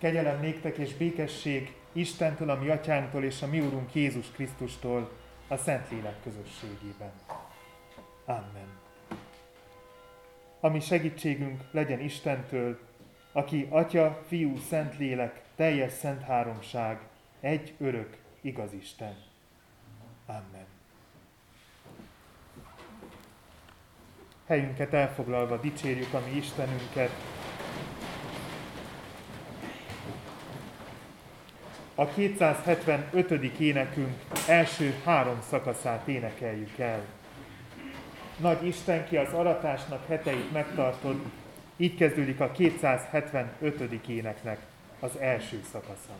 Kegyelem néktek és békesség Istentől, a mi atyánktól és a mi Úrunk Jézus Krisztustól a Szentlélek közösségében. Amen. Ami segítségünk legyen Istentől, aki Atya, Fiú, Szentlélek, teljes szent háromság, egy örök, igaz Isten. Amen. Helyünket elfoglalva dicsérjük a mi Istenünket, a 275. énekünk első három szakaszát énekeljük el. Nagy Isten, ki az aratásnak heteit megtartod, így kezdődik a 275. éneknek az első szakasza.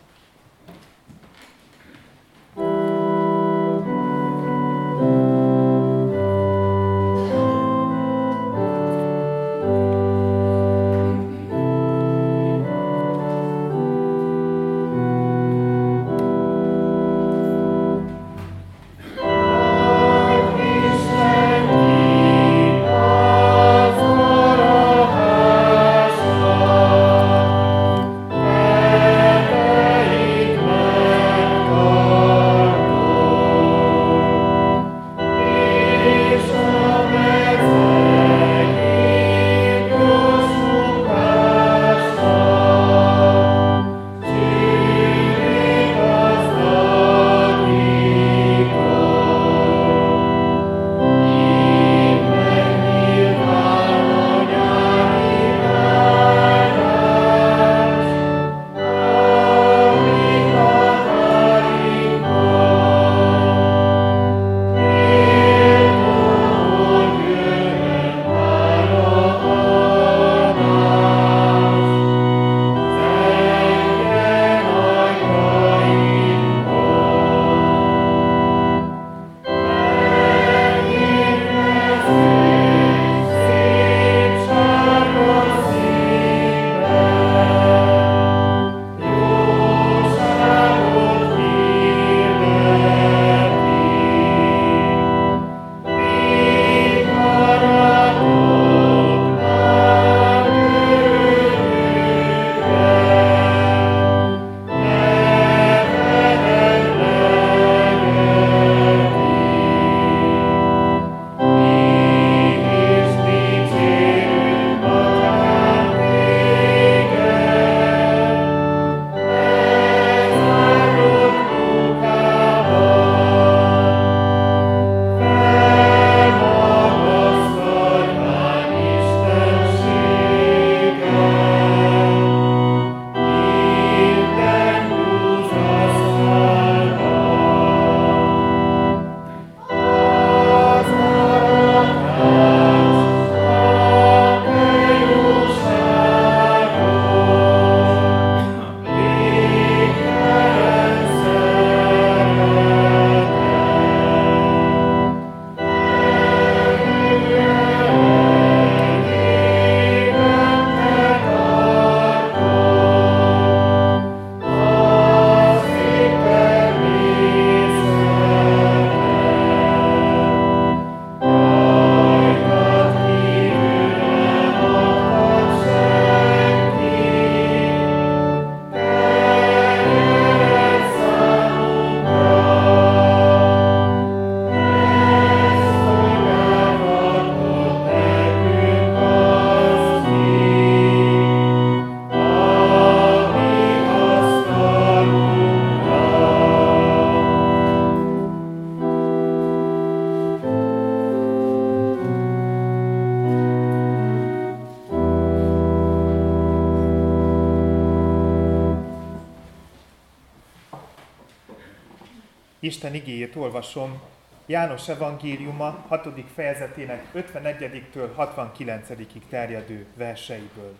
Isten igéjét olvasom János evangéliuma 6. fejezetének 51-től 69-ig terjedő verseiből.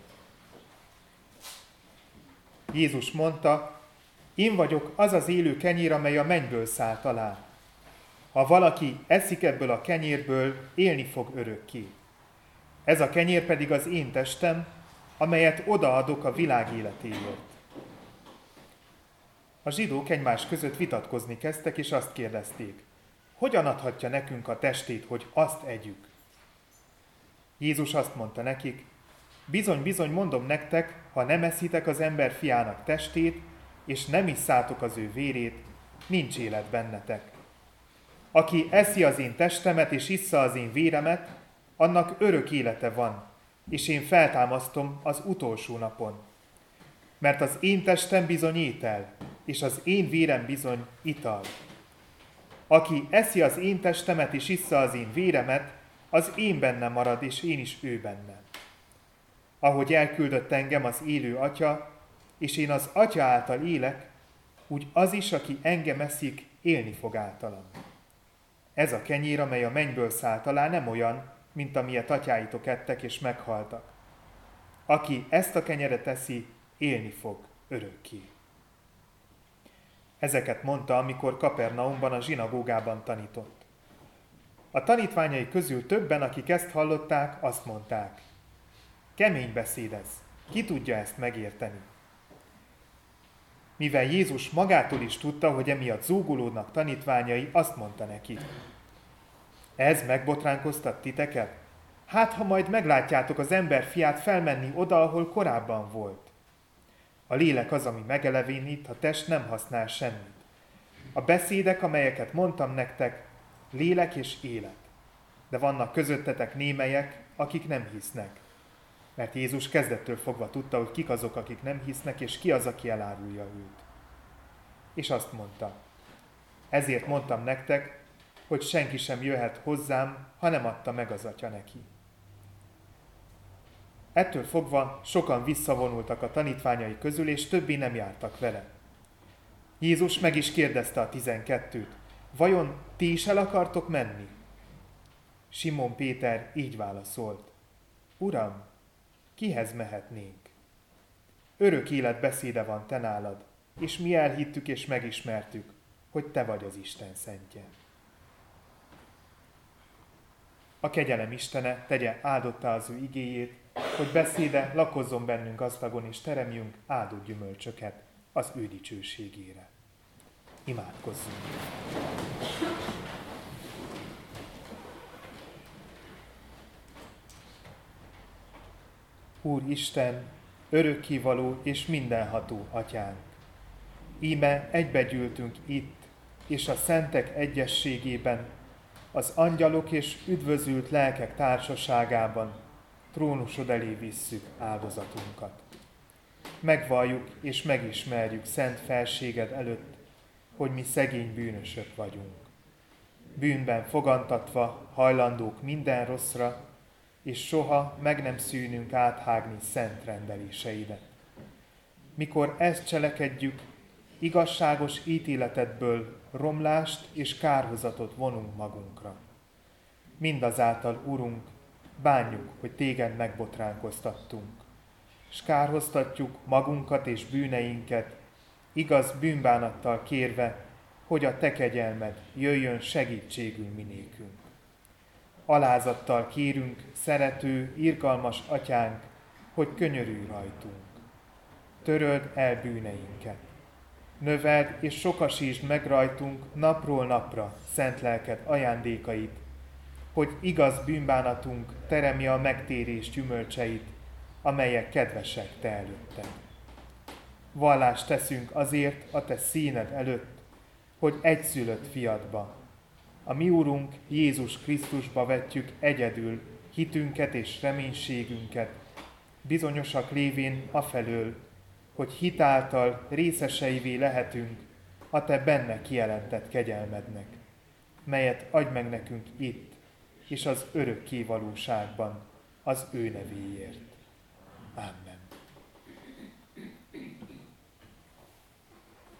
Jézus mondta, én vagyok az az élő kenyér, amely a mennyből szállt alá. Ha valaki eszik ebből a kenyérből, élni fog örökké. Ez a kenyér pedig az én testem, amelyet odaadok a világ életéért. A zsidók egymás között vitatkozni kezdtek, és azt kérdezték, hogyan adhatja nekünk a testét, hogy azt együk? Jézus azt mondta nekik, Bizony-bizony mondom nektek, ha nem eszitek az ember fiának testét, és nem isszátok az ő vérét, nincs élet bennetek. Aki eszi az én testemet és issza az én véremet, annak örök élete van, és én feltámasztom az utolsó napon. Mert az én testem bizony étel, és az én vérem bizony ital. Aki eszi az én testemet és issza az én véremet, az én bennem marad, és én is ő bennem. Ahogy elküldött engem az élő atya, és én az atya által élek, úgy az is, aki engem eszik, élni fog általam. Ez a kenyér, amely a mennyből szállt alá, nem olyan, mint amilyet atyáitok ettek és meghaltak. Aki ezt a kenyeret eszi, élni fog örökké. Ezeket mondta, amikor Kapernaumban a zsinagógában tanított. A tanítványai közül többen, akik ezt hallották, azt mondták. Kemény beszéd ez. Ki tudja ezt megérteni? Mivel Jézus magától is tudta, hogy emiatt zúgulódnak tanítványai, azt mondta neki. Ez megbotránkoztat titeket? Hát, ha majd meglátjátok az ember fiát felmenni oda, ahol korábban volt. A lélek az, ami megelevénít, a test nem használ semmit. A beszédek, amelyeket mondtam nektek, lélek és élet. De vannak közöttetek némelyek, akik nem hisznek. Mert Jézus kezdettől fogva tudta, hogy kik azok, akik nem hisznek, és ki az, aki elárulja őt. És azt mondta, ezért mondtam nektek, hogy senki sem jöhet hozzám, ha nem adta meg az atya neki. Ettől fogva sokan visszavonultak a tanítványai közül, és többi nem jártak vele. Jézus meg is kérdezte a tizenkettőt, vajon ti is el akartok menni? Simon Péter így válaszolt, Uram, kihez mehetnénk? Örök élet beszéde van te nálad, és mi elhittük és megismertük, hogy te vagy az Isten szentje. A kegyelem Istene tegye áldotta az ő igéjét, hogy beszéde lakozzon bennünk gazdagon és teremjünk áldott gyümölcsöket az ő dicsőségére. Imádkozzunk! Úr Isten, örökkivaló és mindenható atyánk! Íme egybegyűltünk itt, és a szentek egyességében az angyalok és üdvözült lelkek társaságában trónusod elé visszük áldozatunkat. Megvalljuk és megismerjük szent felséged előtt, hogy mi szegény bűnösök vagyunk. Bűnben fogantatva hajlandók minden rosszra, és soha meg nem szűnünk áthágni szent rendeléseidet. Mikor ezt cselekedjük, igazságos ítéletedből romlást és kárhozatot vonunk magunkra. Mindazáltal, Urunk, bánjuk, hogy téged megbotránkoztattunk, és kárhoztatjuk magunkat és bűneinket, igaz bűnbánattal kérve, hogy a te kegyelmed jöjjön segítségül minékünk. Alázattal kérünk, szerető, irgalmas atyánk, hogy könyörülj rajtunk. Töröld el bűneinket növeld és sokasítsd meg rajtunk napról napra szent lelked ajándékait, hogy igaz bűnbánatunk teremje a megtérés gyümölcseit, amelyek kedvesek te előtted. Vallást teszünk azért a te színed előtt, hogy egyszülött fiadba, a mi Úrunk Jézus Krisztusba vetjük egyedül hitünket és reménységünket, bizonyosak lévén afelől, hogy hitáltal részeseivé lehetünk a Te benne kijelentett kegyelmednek, melyet adj meg nekünk itt, és az örök valóságban, az ő nevéért. Amen.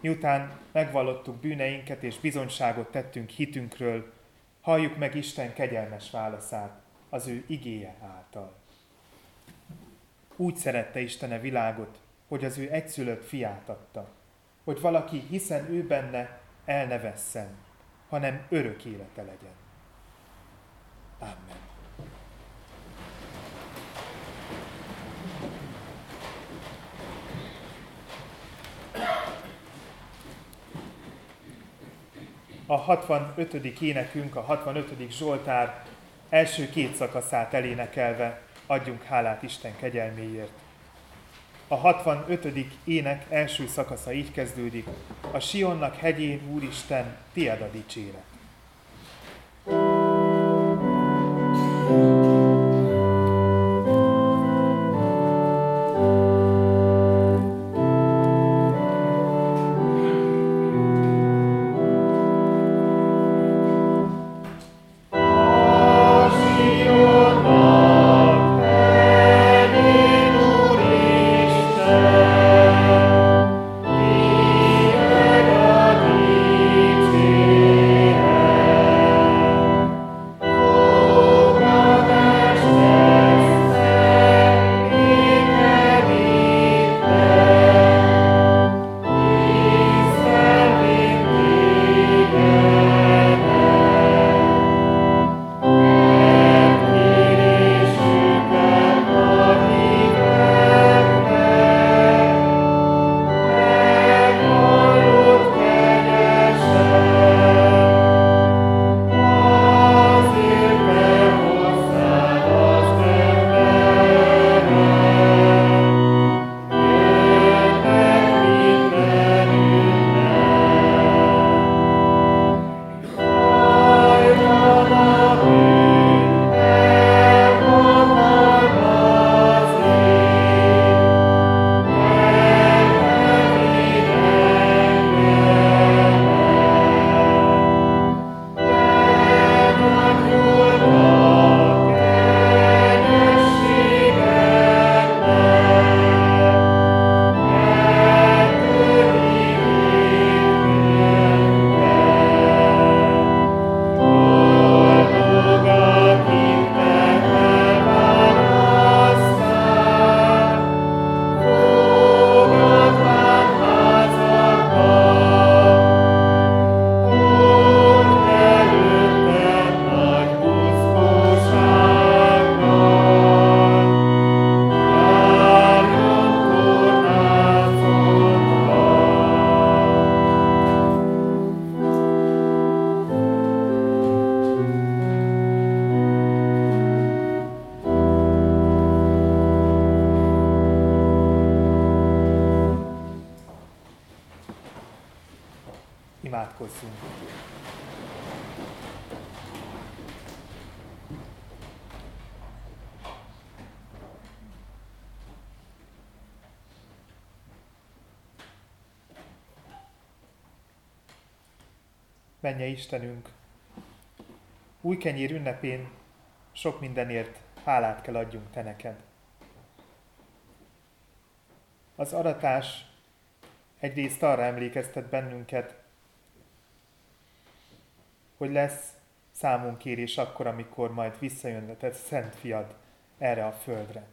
Miután megvallottuk bűneinket és bizonyságot tettünk hitünkről, halljuk meg Isten kegyelmes válaszát az ő igéje által. Úgy szerette Istene világot, hogy az ő egyszülött fiát adta, hogy valaki, hiszen ő benne, el ne vesszen, hanem örök élete legyen. Amen. A 65. énekünk, a 65. Zsoltár első két szakaszát elénekelve adjunk hálát Isten kegyelméért. A 65. ének első szakasza így kezdődik. A Sionnak hegyén, Úristen, tiéd a dicséret. Istenünk, új kenyér ünnepén sok mindenért hálát kell adjunk Te neked. Az aratás egyrészt arra emlékeztet bennünket, hogy lesz számunkérés akkor, amikor majd visszajön a Te szent fiad erre a földre.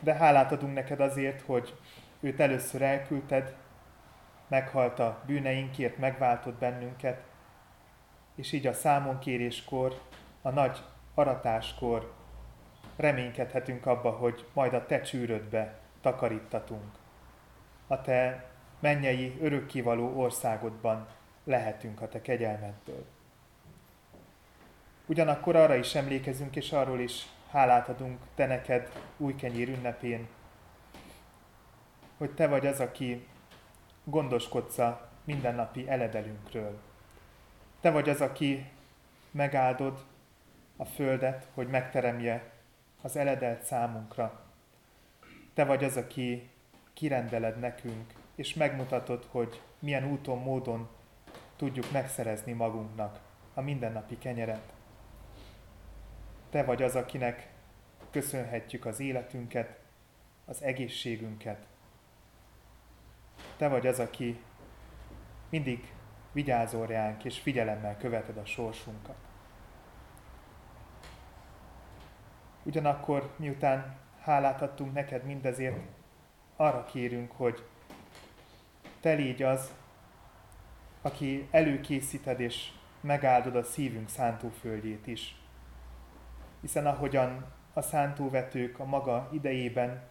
De hálát adunk neked azért, hogy őt először elküldted, meghalt a bűneinkért, megváltott bennünket, és így a számonkéréskor, a nagy aratáskor reménykedhetünk abba, hogy majd a te csűrödbe takarítatunk. A te mennyei örökkivaló országodban lehetünk a te kegyelmeddől. Ugyanakkor arra is emlékezünk, és arról is hálát adunk te neked új kenyér ünnepén, hogy te vagy az, aki gondoskodsz a mindennapi eledelünkről. Te vagy az, aki megáldod a földet, hogy megteremje az eledelt számunkra. Te vagy az, aki kirendeled nekünk, és megmutatod, hogy milyen úton, módon tudjuk megszerezni magunknak a mindennapi kenyeret. Te vagy az, akinek köszönhetjük az életünket, az egészségünket, te vagy az, aki mindig vigyázol ránk, és figyelemmel követed a sorsunkat. Ugyanakkor, miután hálát adtunk neked mindezért, arra kérünk, hogy te légy az, aki előkészíted és megáldod a szívünk szántóföldjét is. Hiszen ahogyan a szántóvetők a maga idejében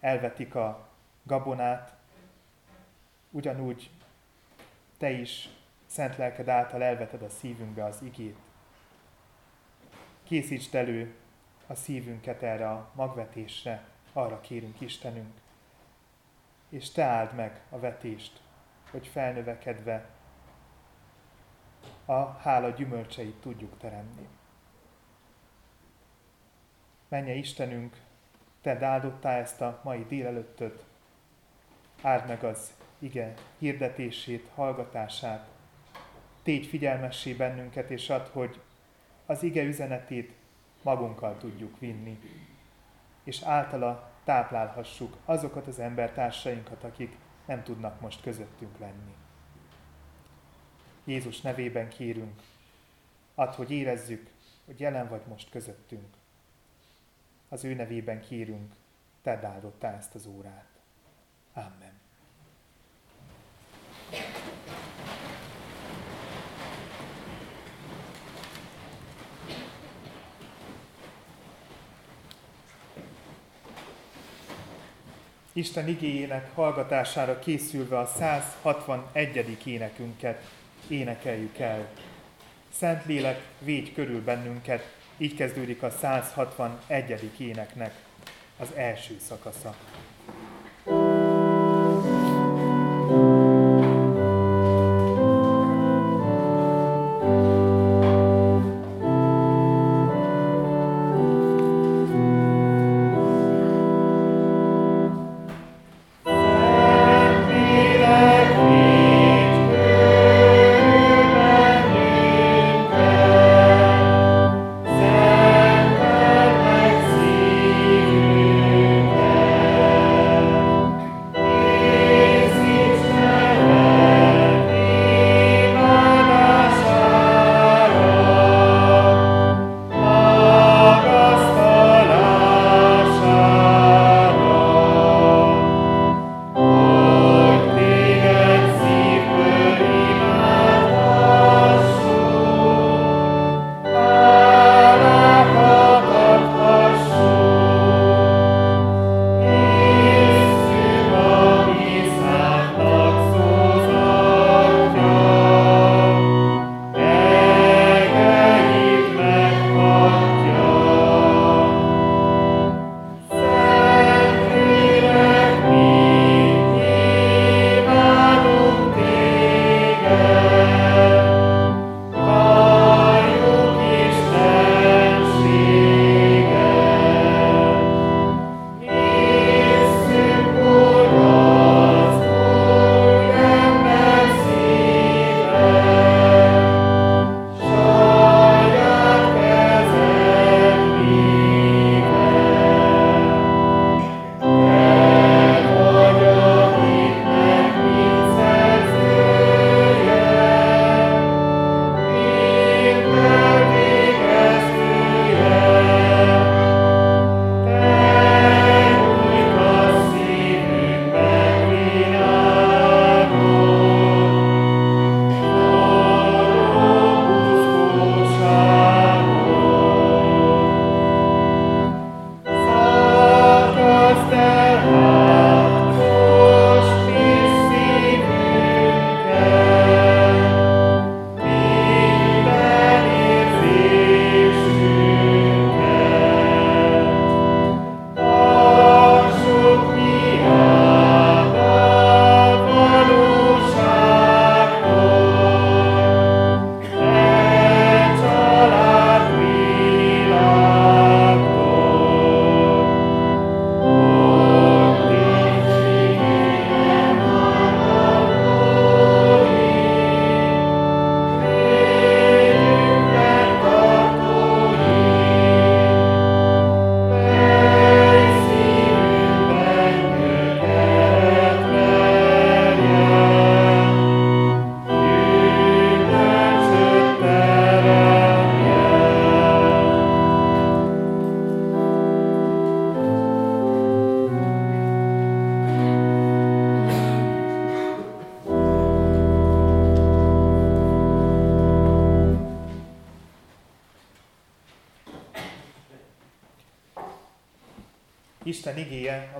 elvetik a gabonát, ugyanúgy te is szent lelked által elveted a szívünkbe az igét. Készítsd elő a szívünket erre a magvetésre, arra kérünk Istenünk. És Te áld meg a vetést, hogy felnövekedve a hála gyümölcseit tudjuk teremni. Menje Istenünk, Te áldottál ezt a mai délelőttöt, áld meg az ige hirdetését, hallgatását, tégy figyelmessé bennünket, és add, hogy az ige üzenetét magunkkal tudjuk vinni, és általa táplálhassuk azokat az embertársainkat, akik nem tudnak most közöttünk lenni. Jézus nevében kérünk, add, hogy érezzük, hogy jelen vagy most közöttünk. Az ő nevében kérünk, tedd áldottá ezt az órát. Amen. Isten igéjének hallgatására készülve a 161. énekünket énekeljük el. Szentlélek, védj körül bennünket, így kezdődik a 161. éneknek az első szakasza.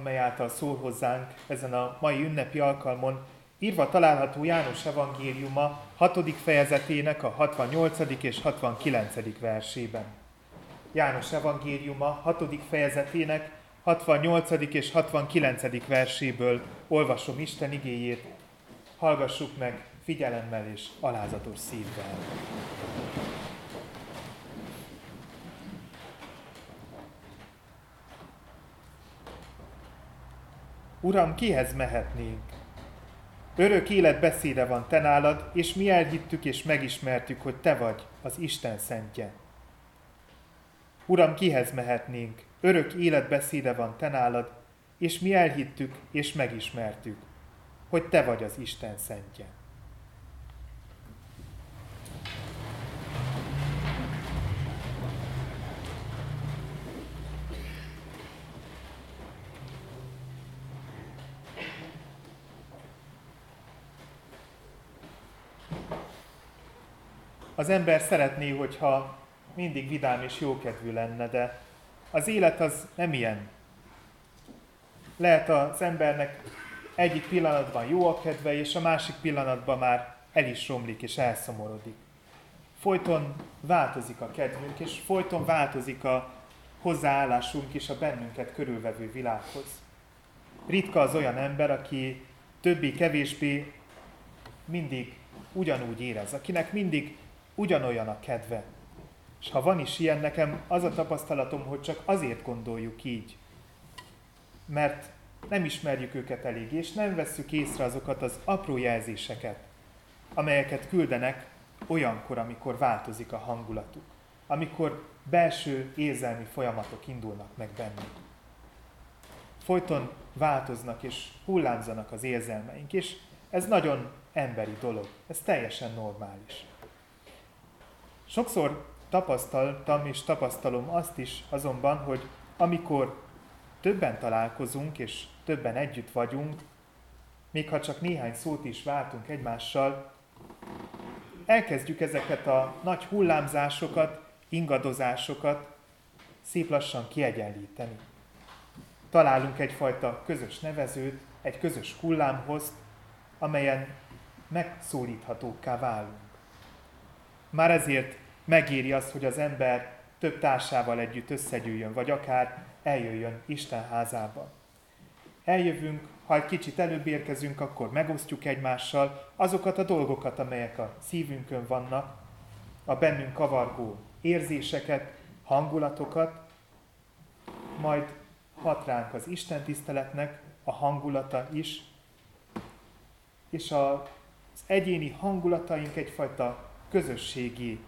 Amely által szól hozzánk ezen a mai ünnepi alkalmon, írva található János evangéliuma 6. fejezetének a 68. és 69. versében. János evangéliuma 6. fejezetének 68. és 69. verséből olvasom Isten igéjét. Hallgassuk meg figyelemmel és alázatos szívvel. Uram, kihez mehetnénk? Örök élet beszéde van te nálad, és mi elhittük és megismertük, hogy te vagy az Isten szentje. Uram, kihez mehetnénk? Örök élet beszéde van te nálad, és mi elhittük és megismertük, hogy te vagy az Isten szentje. Az ember szeretné, hogyha mindig vidám és jókedvű lenne, de az élet az nem ilyen. Lehet az embernek egyik pillanatban jó a kedve, és a másik pillanatban már el is romlik és elszomorodik. Folyton változik a kedvünk, és folyton változik a hozzáállásunk is a bennünket körülvevő világhoz. Ritka az olyan ember, aki többi-kevésbé mindig ugyanúgy érez, akinek mindig ugyanolyan a kedve. És ha van is ilyen, nekem az a tapasztalatom, hogy csak azért gondoljuk így, mert nem ismerjük őket elég, és nem vesszük észre azokat az apró jelzéseket, amelyeket küldenek olyankor, amikor változik a hangulatuk, amikor belső érzelmi folyamatok indulnak meg bennünk. Folyton változnak és hullámzanak az érzelmeink, és ez nagyon emberi dolog, ez teljesen normális. Sokszor tapasztaltam és tapasztalom azt is azonban, hogy amikor többen találkozunk és többen együtt vagyunk, még ha csak néhány szót is váltunk egymással, elkezdjük ezeket a nagy hullámzásokat, ingadozásokat szép lassan kiegyenlíteni. Találunk egyfajta közös nevezőt, egy közös hullámhoz, amelyen megszólíthatókká válunk. Már ezért megéri az, hogy az ember több társával együtt összegyűjjön, vagy akár eljöjjön Isten házába. Eljövünk, ha egy kicsit előbb érkezünk, akkor megosztjuk egymással azokat a dolgokat, amelyek a szívünkön vannak, a bennünk kavargó érzéseket, hangulatokat, majd hat ránk az Isten tiszteletnek a hangulata is, és az egyéni hangulataink egyfajta közösségi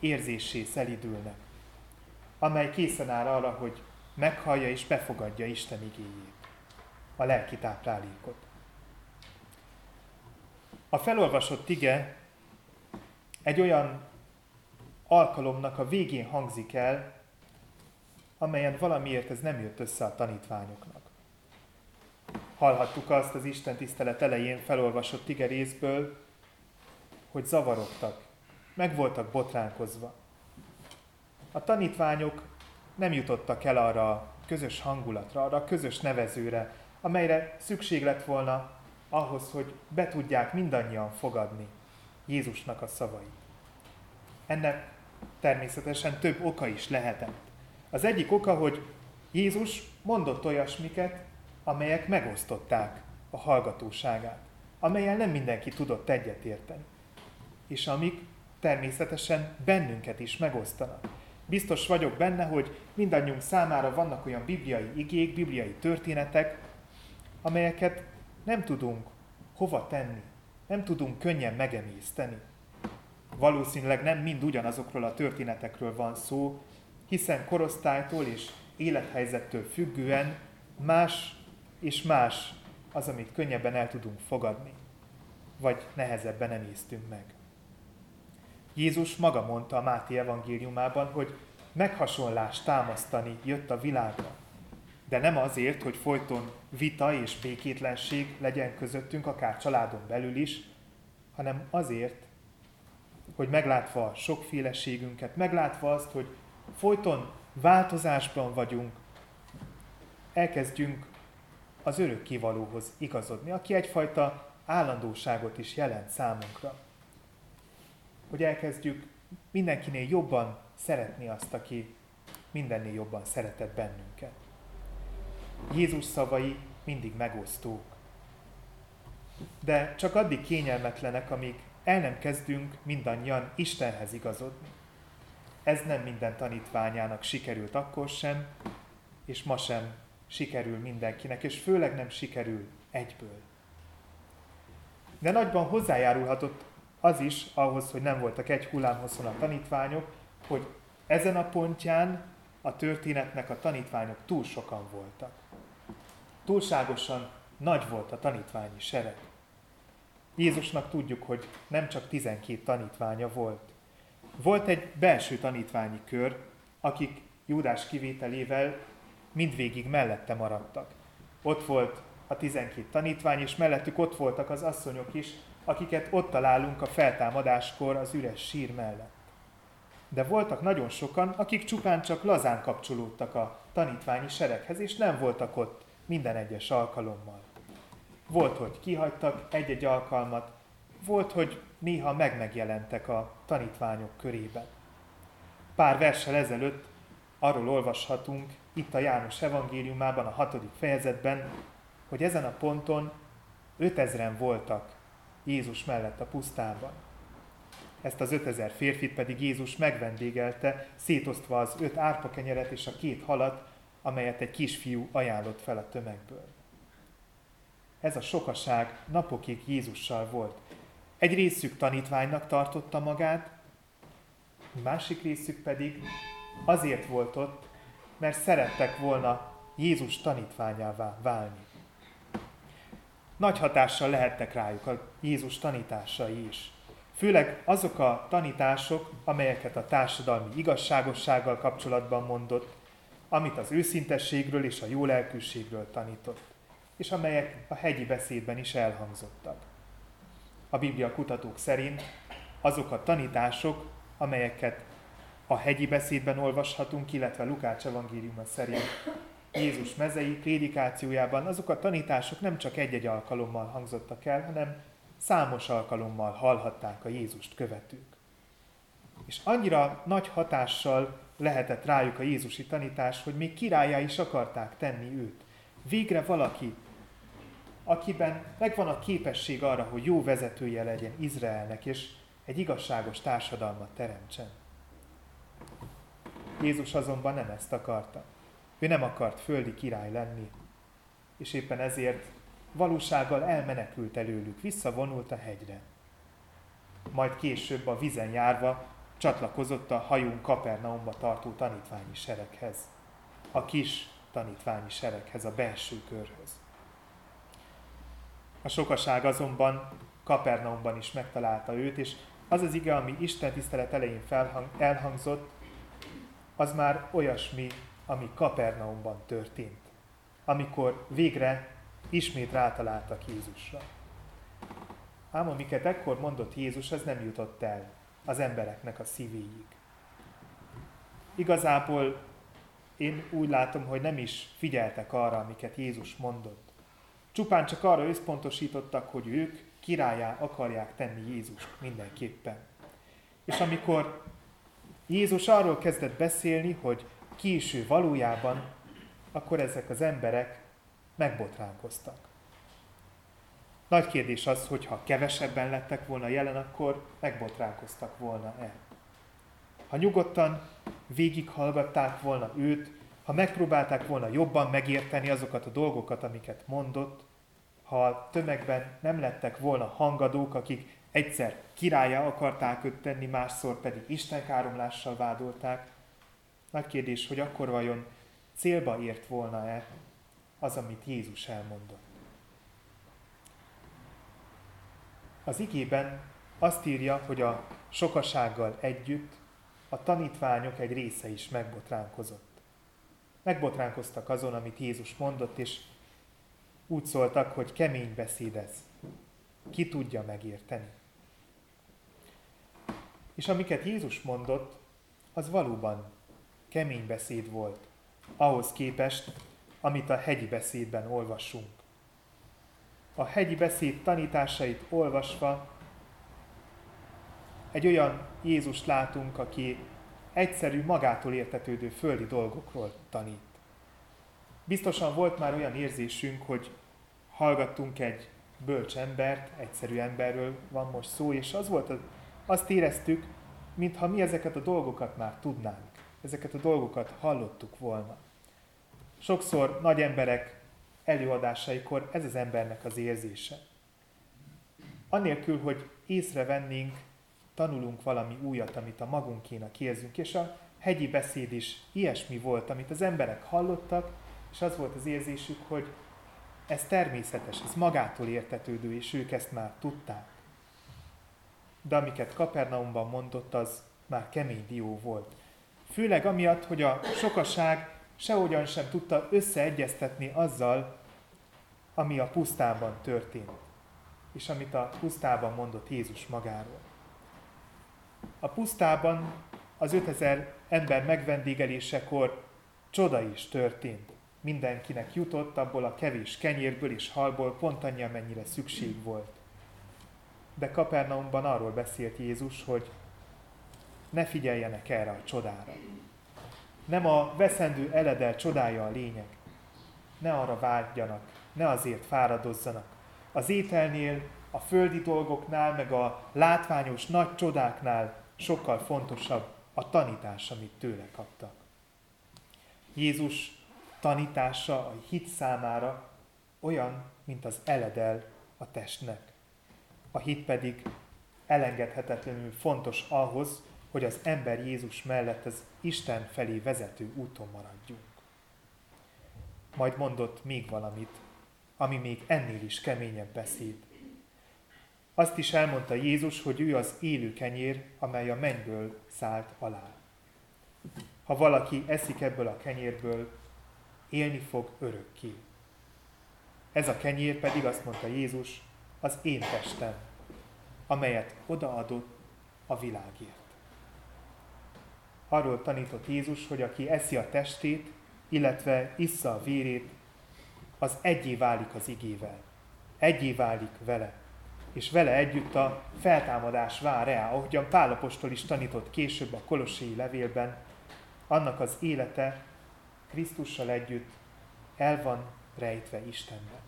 érzésé szelidülnek, amely készen áll arra, hogy meghallja és befogadja Isten igéjét, a lelki táplálékot. A felolvasott ige egy olyan alkalomnak a végén hangzik el, amelyen valamiért ez nem jött össze a tanítványoknak. Hallhattuk azt az Isten tisztelet elején felolvasott ige részből, hogy zavarodtak, meg voltak botránkozva. A tanítványok nem jutottak el arra a közös hangulatra, arra a közös nevezőre, amelyre szükség lett volna ahhoz, hogy be tudják mindannyian fogadni Jézusnak a szavait. Ennek természetesen több oka is lehetett. Az egyik oka, hogy Jézus mondott olyasmiket, amelyek megosztották a hallgatóságát, amelyel nem mindenki tudott egyetérteni, és amik természetesen bennünket is megosztanak. Biztos vagyok benne, hogy mindannyiunk számára vannak olyan bibliai igék, bibliai történetek, amelyeket nem tudunk hova tenni, nem tudunk könnyen megemészteni. Valószínűleg nem mind ugyanazokról a történetekről van szó, hiszen korosztálytól és élethelyzettől függően más és más az, amit könnyebben el tudunk fogadni, vagy nehezebben emésztünk meg. Jézus maga mondta a Máté evangéliumában, hogy meghasonlást támasztani jött a világra. De nem azért, hogy folyton vita és békétlenség legyen közöttünk, akár családon belül is, hanem azért, hogy meglátva a sokféleségünket, meglátva azt, hogy folyton változásban vagyunk, elkezdjünk az örök kivalóhoz igazodni, aki egyfajta állandóságot is jelent számunkra hogy elkezdjük mindenkinél jobban szeretni azt, aki mindennél jobban szeretett bennünket. Jézus szavai mindig megosztók. De csak addig kényelmetlenek, amíg el nem kezdünk mindannyian Istenhez igazodni. Ez nem minden tanítványának sikerült akkor sem, és ma sem sikerül mindenkinek, és főleg nem sikerül egyből. De nagyban hozzájárulhatott az is ahhoz, hogy nem voltak egy hullámhosszon a tanítványok, hogy ezen a pontján a történetnek a tanítványok túl sokan voltak. Túlságosan nagy volt a tanítványi sereg. Jézusnak tudjuk, hogy nem csak 12 tanítványa volt. Volt egy belső tanítványi kör, akik Júdás kivételével mindvégig mellette maradtak. Ott volt a 12 tanítvány, és mellettük ott voltak az asszonyok is, akiket ott találunk a feltámadáskor az üres sír mellett. De voltak nagyon sokan, akik csupán csak lazán kapcsolódtak a tanítványi sereghez, és nem voltak ott minden egyes alkalommal. Volt, hogy kihagytak egy-egy alkalmat, volt, hogy néha megmegjelentek a tanítványok körében. Pár verssel ezelőtt arról olvashatunk itt a János evangéliumában, a hatodik fejezetben, hogy ezen a ponton 5000-en voltak Jézus mellett a pusztában. Ezt az 5000 férfit pedig Jézus megvendégelte, szétosztva az öt árpakenyeret és a két halat, amelyet egy kisfiú ajánlott fel a tömegből. Ez a sokaság napokig Jézussal volt. Egy részük tanítványnak tartotta magát, másik részük pedig azért volt ott, mert szerettek volna Jézus tanítványává válni. Nagy hatással lehettek rájuk a Jézus tanításai is. Főleg azok a tanítások, amelyeket a társadalmi igazságossággal kapcsolatban mondott, amit az őszintességről és a jó lelkűségről tanított, és amelyek a hegyi beszédben is elhangzottak. A Biblia kutatók szerint azok a tanítások, amelyeket a hegyi beszédben olvashatunk, illetve Lukács evangéliuma szerint Jézus mezei prédikációjában azok a tanítások nem csak egy-egy alkalommal hangzottak el, hanem számos alkalommal hallhatták a Jézust követők. És annyira nagy hatással lehetett rájuk a Jézusi tanítás, hogy még királyá is akarták tenni őt. Végre valaki, akiben megvan a képesség arra, hogy jó vezetője legyen Izraelnek, és egy igazságos társadalmat teremtsen. Jézus azonban nem ezt akarta. Ő nem akart földi király lenni, és éppen ezért valósággal elmenekült előlük, visszavonult a hegyre. Majd később a vizen járva csatlakozott a hajún Kapernaumba tartó tanítványi sereghez. A kis tanítványi sereghez, a belső körhöz. A sokaság azonban Kapernaumban is megtalálta őt, és az az ige, ami Isten tisztelet elején felhang, elhangzott, az már olyasmi, ami Kapernaumban történt, amikor végre ismét rátaláltak Jézusra. Ám amiket ekkor mondott Jézus, az nem jutott el az embereknek a szívéig. Igazából én úgy látom, hogy nem is figyeltek arra, amiket Jézus mondott. Csupán csak arra összpontosítottak, hogy ők királyá akarják tenni Jézus mindenképpen. És amikor Jézus arról kezdett beszélni, hogy ki is ő valójában, akkor ezek az emberek megbotránkoztak. Nagy kérdés az, hogy ha kevesebben lettek volna jelen, akkor megbotránkoztak volna-e. Ha nyugodtan végighallgatták volna őt, ha megpróbálták volna jobban megérteni azokat a dolgokat, amiket mondott, ha a tömegben nem lettek volna hangadók, akik egyszer királyá akarták őt tenni, másszor pedig istenkáromlással vádolták, nagy kérdés, hogy akkor vajon célba ért volna-e az, amit Jézus elmondott. Az igében azt írja, hogy a sokasággal együtt a tanítványok egy része is megbotránkozott. Megbotránkoztak azon, amit Jézus mondott, és úgy szóltak, hogy kemény beszéd ez. Ki tudja megérteni? És amiket Jézus mondott, az valóban kemény beszéd volt, ahhoz képest, amit a hegyi beszédben olvasunk. A hegyi beszéd tanításait olvasva egy olyan Jézust látunk, aki egyszerű, magától értetődő földi dolgokról tanít. Biztosan volt már olyan érzésünk, hogy hallgattunk egy bölcs embert, egyszerű emberről van most szó, és az volt, azt éreztük, mintha mi ezeket a dolgokat már tudnánk, ezeket a dolgokat hallottuk volna. Sokszor nagy emberek előadásaikor ez az embernek az érzése. Annélkül, hogy észrevennénk, tanulunk valami újat, amit a magunkénak érzünk, és a hegyi beszéd is ilyesmi volt, amit az emberek hallottak, és az volt az érzésük, hogy ez természetes, ez magától értetődő, és ők ezt már tudták. De amiket Kapernaumban mondott, az már kemény dió volt. Főleg amiatt, hogy a sokaság sehogyan sem tudta összeegyeztetni azzal, ami a pusztában történt, és amit a pusztában mondott Jézus magáról. A pusztában az 5000 ember megvendégelésekor csoda is történt. Mindenkinek jutott abból a kevés kenyérből és halból pont annyi, amennyire szükség volt. De Kapernaumban arról beszélt Jézus, hogy ne figyeljenek erre a csodára. Nem a veszendő eledel csodája a lényeg. Ne arra vágyjanak, ne azért fáradozzanak. Az ételnél, a földi dolgoknál, meg a látványos nagy csodáknál sokkal fontosabb a tanítás, amit tőle kaptak. Jézus tanítása a hit számára olyan, mint az eledel a testnek. A hit pedig elengedhetetlenül fontos ahhoz, hogy az ember Jézus mellett az Isten felé vezető úton maradjunk. Majd mondott még valamit, ami még ennél is keményebb beszéd. Azt is elmondta Jézus, hogy ő az élő kenyér, amely a mennyből szállt alá. Ha valaki eszik ebből a kenyérből, élni fog örökké. Ez a kenyér pedig, azt mondta Jézus, az én testem, amelyet odaadott a világért. Arról tanított Jézus, hogy aki eszi a testét, illetve issza a vérét, az egyé válik az igével. Egyé válik vele. És vele együtt a feltámadás vár rá, ahogyan Pálapostól is tanított később a Kolossai levélben, annak az élete Krisztussal együtt el van rejtve Istenben.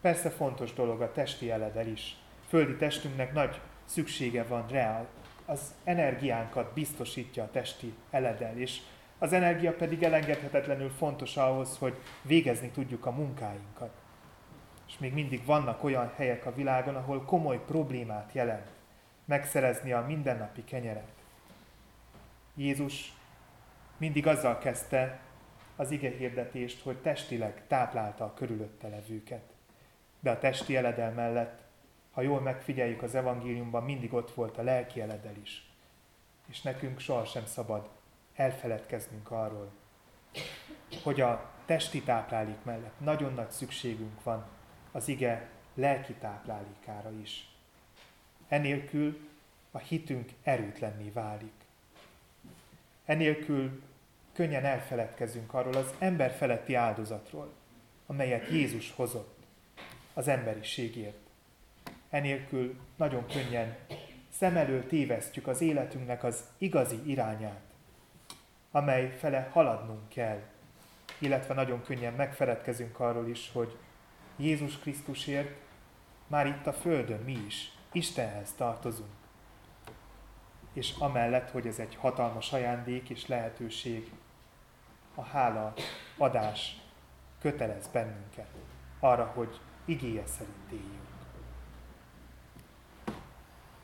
Persze fontos dolog a testi eledel is. Földi testünknek nagy szüksége van rá, az energiánkat biztosítja a testi eledel, és az energia pedig elengedhetetlenül fontos ahhoz, hogy végezni tudjuk a munkáinkat. És még mindig vannak olyan helyek a világon, ahol komoly problémát jelent megszerezni a mindennapi kenyeret. Jézus mindig azzal kezdte az ige hirdetést, hogy testileg táplálta a körülötte levőket. De a testi eledel mellett, ha jól megfigyeljük az evangéliumban, mindig ott volt a lelki eledel is. És nekünk sohasem szabad elfeledkeznünk arról, hogy a testi táplálék mellett nagyon nagy szükségünk van az ige lelki táplálékára is. Enélkül a hitünk erőtlenné válik. Enélkül könnyen elfeledkezünk arról az ember feletti áldozatról, amelyet Jézus hozott az emberiségért. Enélkül nagyon könnyen szem elől tévesztjük az életünknek az igazi irányát, amely fele haladnunk kell, illetve nagyon könnyen megfeledkezünk arról is, hogy Jézus Krisztusért már itt a Földön mi is Istenhez tartozunk. És amellett, hogy ez egy hatalmas ajándék és lehetőség, a hála adás kötelez bennünket arra, hogy igéje szerint éljünk.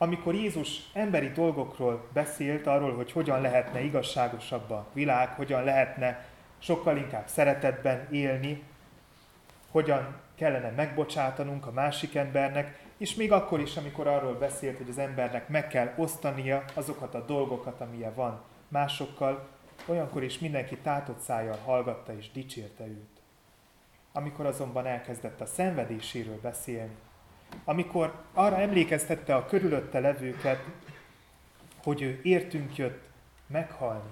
Amikor Jézus emberi dolgokról beszélt, arról, hogy hogyan lehetne igazságosabb a világ, hogyan lehetne sokkal inkább szeretetben élni, hogyan kellene megbocsátanunk a másik embernek, és még akkor is, amikor arról beszélt, hogy az embernek meg kell osztania azokat a dolgokat, amilyen van másokkal, olyankor is mindenki tátott szájjal hallgatta és dicsérte őt. Amikor azonban elkezdett a szenvedéséről beszélni, amikor arra emlékeztette a körülötte levőket, hogy ő értünk jött meghalni,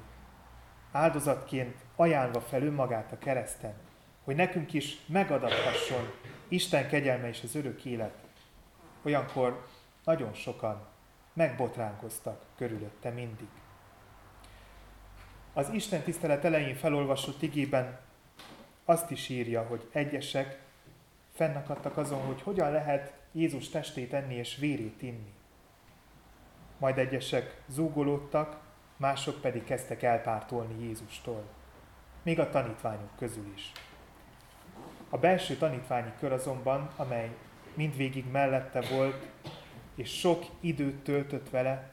áldozatként ajánlva fel önmagát a kereszten, hogy nekünk is megadathasson Isten kegyelme és az örök élet. Olyankor nagyon sokan megbotránkoztak körülötte mindig. Az Isten tisztelet elején felolvasott igében azt is írja, hogy egyesek fennakadtak azon, hogy hogyan lehet Jézus testét enni és vérét inni. Majd egyesek zúgolódtak, mások pedig kezdtek elpártolni Jézustól, még a tanítványok közül is. A belső tanítványi kör azonban, amely mindvégig mellette volt, és sok időt töltött vele,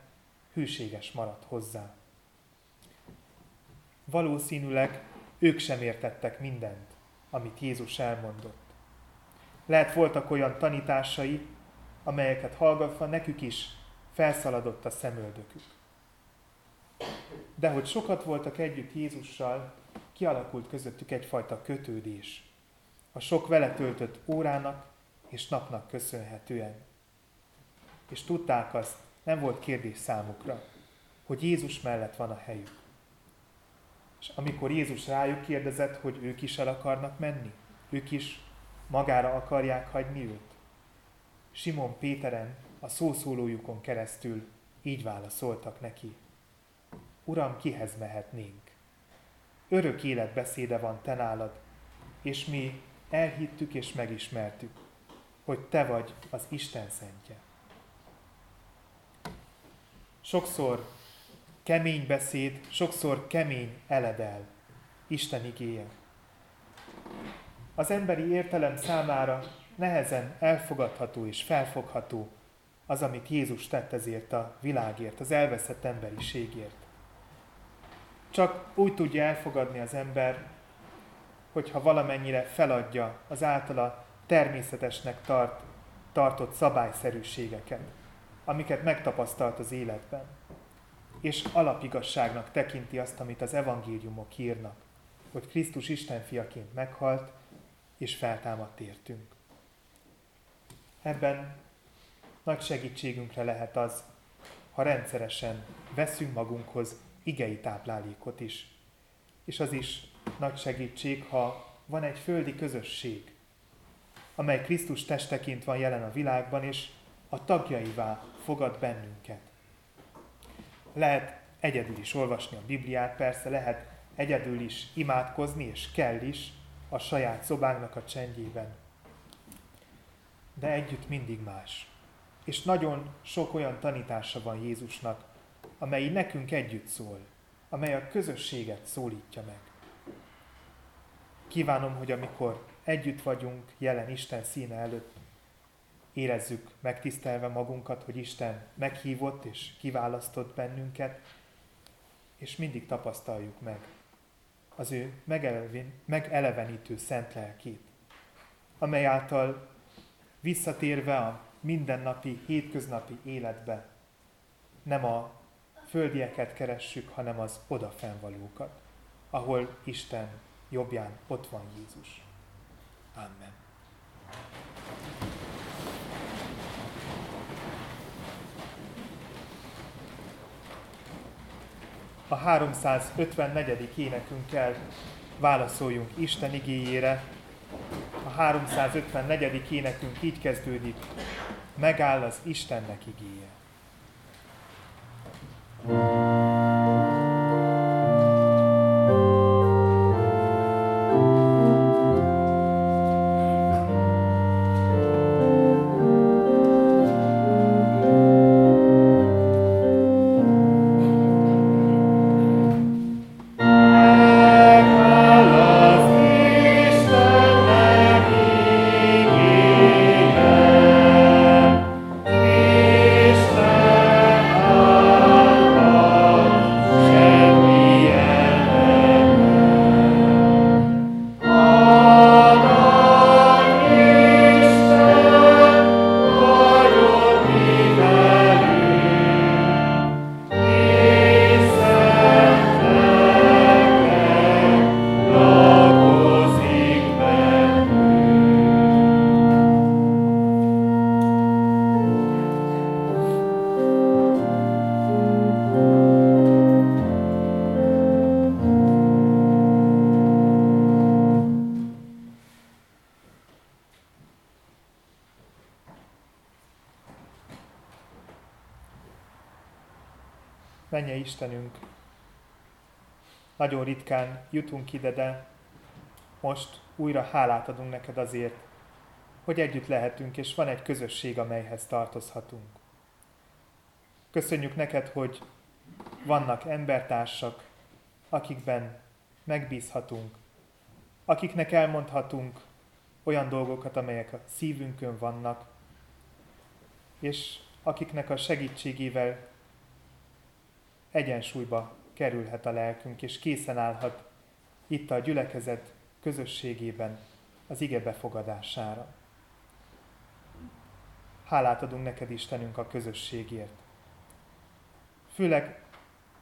hűséges maradt hozzá. Valószínűleg ők sem értettek mindent, amit Jézus elmondott. Lehet voltak olyan tanításai, amelyeket hallgatva nekük is felszaladott a szemöldökük. De hogy sokat voltak együtt Jézussal, kialakult közöttük egyfajta kötődés. A sok vele töltött órának és napnak köszönhetően. És tudták azt, nem volt kérdés számukra, hogy Jézus mellett van a helyük. És amikor Jézus rájuk kérdezett, hogy ők is el akarnak menni, ők is magára akarják hagyni őt, Simon Péteren a szószólójukon keresztül így válaszoltak neki. Uram, kihez mehetnénk? Örök élet beszéde van te nálad, és mi elhittük és megismertük, hogy te vagy az Isten szentje. Sokszor kemény beszéd, sokszor kemény eledel, Isten igéje. Az emberi értelem számára nehezen elfogadható és felfogható az, amit Jézus tett ezért a világért, az elveszett emberiségért. Csak úgy tudja elfogadni az ember, hogyha valamennyire feladja az általa természetesnek tart, tartott szabályszerűségeket, amiket megtapasztalt az életben és alapigasságnak tekinti azt, amit az evangéliumok írnak, hogy Krisztus Isten fiaként meghalt, és feltámadt értünk. Ebben nagy segítségünkre lehet az, ha rendszeresen veszünk magunkhoz igei táplálékot is. És az is nagy segítség, ha van egy földi közösség, amely Krisztus testeként van jelen a világban, és a tagjaivá fogad bennünket. Lehet egyedül is olvasni a Bibliát, persze lehet egyedül is imádkozni, és kell is a saját szobánknak a csendjében. De együtt mindig más. És nagyon sok olyan tanítása van Jézusnak, amely nekünk együtt szól, amely a közösséget szólítja meg. Kívánom, hogy amikor együtt vagyunk jelen Isten színe előtt, érezzük megtisztelve magunkat, hogy Isten meghívott és kiválasztott bennünket, és mindig tapasztaljuk meg az ő megelevenítő szent lelkét, amely által visszatérve a mindennapi, hétköznapi életbe nem a földieket keressük, hanem az odafennvalókat, ahol Isten jobbján ott van Jézus. Amen. A 354. énekünkkel válaszoljunk Isten igéjére. A 354. énekünk így kezdődik, megáll az Istennek igéje. thank you ritkán jutunk ide, de most újra hálát adunk neked azért, hogy együtt lehetünk, és van egy közösség, amelyhez tartozhatunk. Köszönjük neked, hogy vannak embertársak, akikben megbízhatunk, akiknek elmondhatunk olyan dolgokat, amelyek a szívünkön vannak, és akiknek a segítségével egyensúlyba kerülhet a lelkünk, és készen állhat itt a gyülekezet közösségében az ige befogadására. Hálát adunk neked, Istenünk, a közösségért. Főleg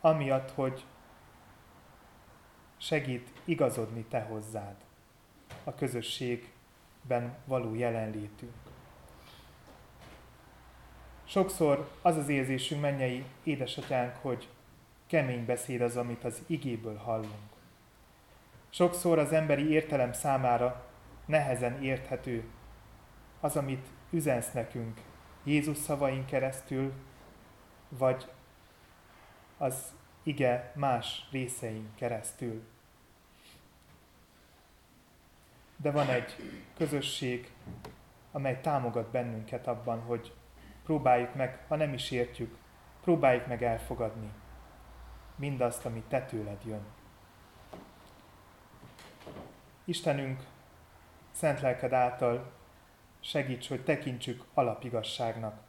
amiatt, hogy segít igazodni Te hozzád, a közösségben való jelenlétünk. Sokszor az az érzésünk, mennyei édesatyánk, hogy kemény beszéd az, amit az igéből hallunk. Sokszor az emberi értelem számára nehezen érthető az, amit üzensz nekünk Jézus szavain keresztül, vagy az ige más részein keresztül. De van egy közösség, amely támogat bennünket abban, hogy próbáljuk meg, ha nem is értjük, próbáljuk meg elfogadni mindazt, ami te tőled jön. Istenünk, szent lelked által segíts, hogy tekintsük alapigasságnak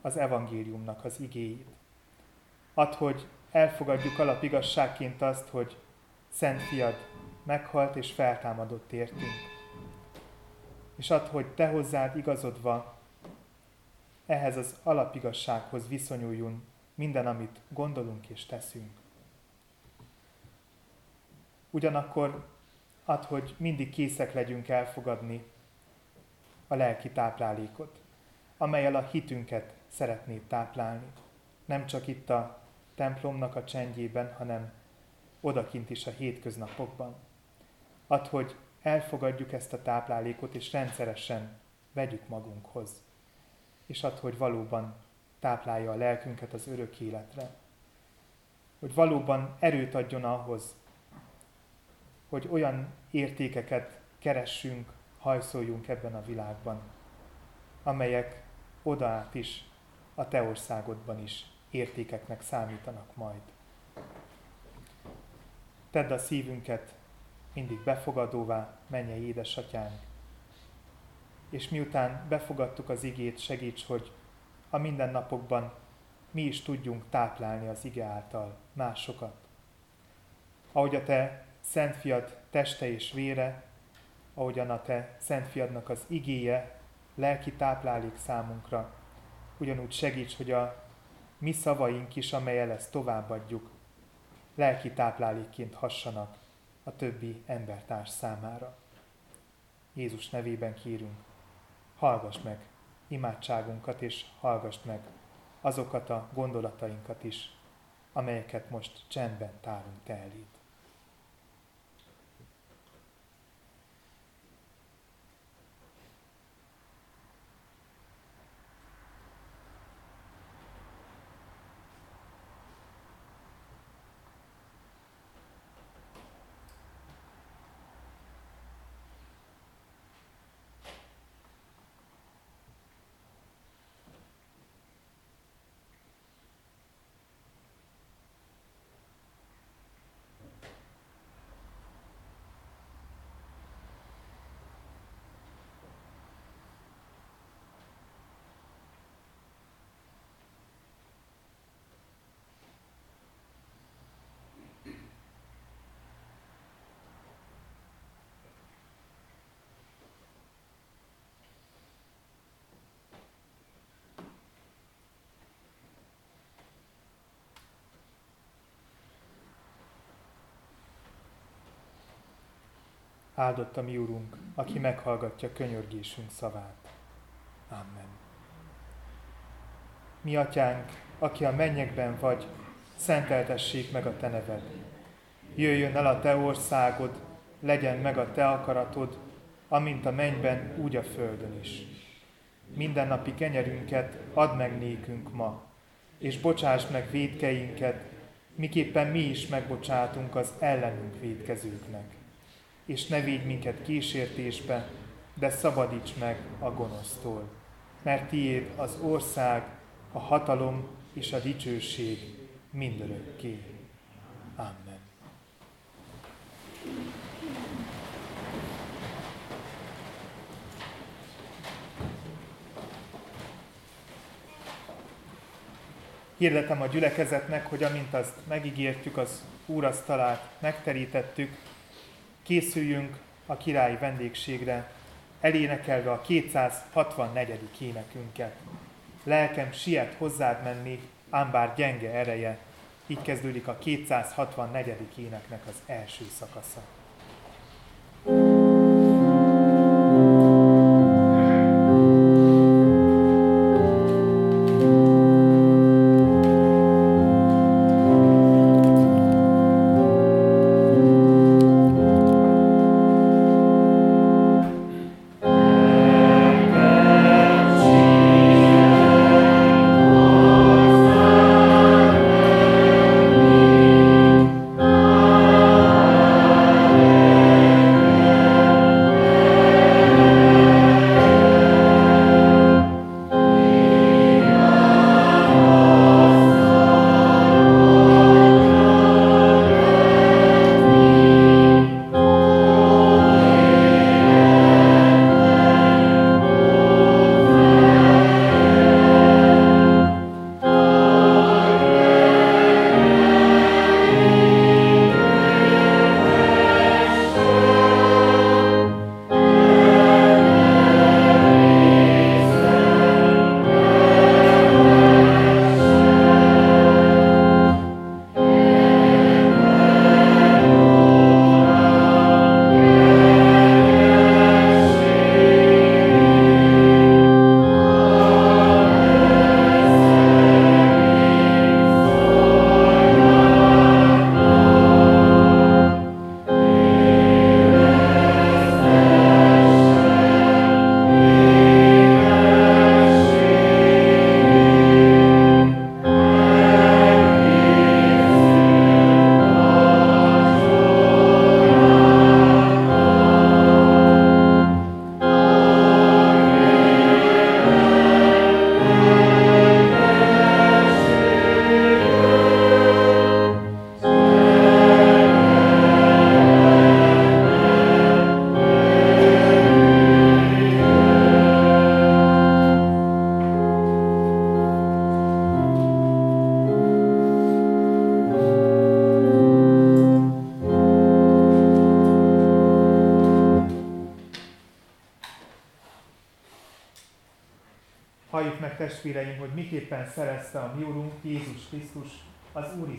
az evangéliumnak az igéit. Add, hogy elfogadjuk alapigasságként azt, hogy Szent Fiad meghalt és feltámadott értünk. És add, hogy Te hozzád igazodva ehhez az alapigassághoz viszonyuljunk minden, amit gondolunk és teszünk. Ugyanakkor ad, hogy mindig készek legyünk elfogadni a lelki táplálékot, amelyel a hitünket szeretnéd táplálni. Nem csak itt a templomnak a csendjében, hanem odakint is a hétköznapokban. Ad, hogy elfogadjuk ezt a táplálékot, és rendszeresen vegyük magunkhoz. És ad, hogy valóban táplálja a lelkünket az örök életre. Hogy valóban erőt adjon ahhoz, hogy olyan értékeket keressünk, hajszoljunk ebben a világban, amelyek odaát is, a te országodban is értékeknek számítanak majd. Tedd a szívünket mindig befogadóvá, menje édesatyánk, és miután befogadtuk az igét, segíts, hogy a mindennapokban mi is tudjunk táplálni az ige által másokat. Ahogy a te Szent Fiad teste és vére, ahogyan a te Szent Fiadnak az igéje lelki táplálék számunkra, ugyanúgy segíts, hogy a mi szavaink is, amelyel ezt továbbadjuk, lelki táplálékként hassanak a többi embertárs számára. Jézus nevében kérünk, hallgass meg imádságunkat, és hallgass meg azokat a gondolatainkat is, amelyeket most csendben tárunk te eléd. Áldott a mi Urunk, aki meghallgatja könyörgésünk szavát. Amen. Mi atyánk, aki a mennyekben vagy, szenteltessék meg a te neved. Jöjjön el a te országod, legyen meg a te akaratod, amint a mennyben, úgy a földön is. Mindennapi kenyerünket add meg nékünk ma, és bocsáss meg védkeinket, miképpen mi is megbocsátunk az ellenünk védkezőknek. És ne védj minket kísértésbe, de szabadíts meg a gonosztól. Mert tiéd az ország, a hatalom és a dicsőség mindörökké. Amen. Hirdetem a gyülekezetnek, hogy amint azt megígértük, az úrasztalát megterítettük, készüljünk a királyi vendégségre, elénekelve a 264. énekünket. Lelkem siet hozzád menni, ám bár gyenge ereje. Így kezdődik a 264. éneknek az első szakasza.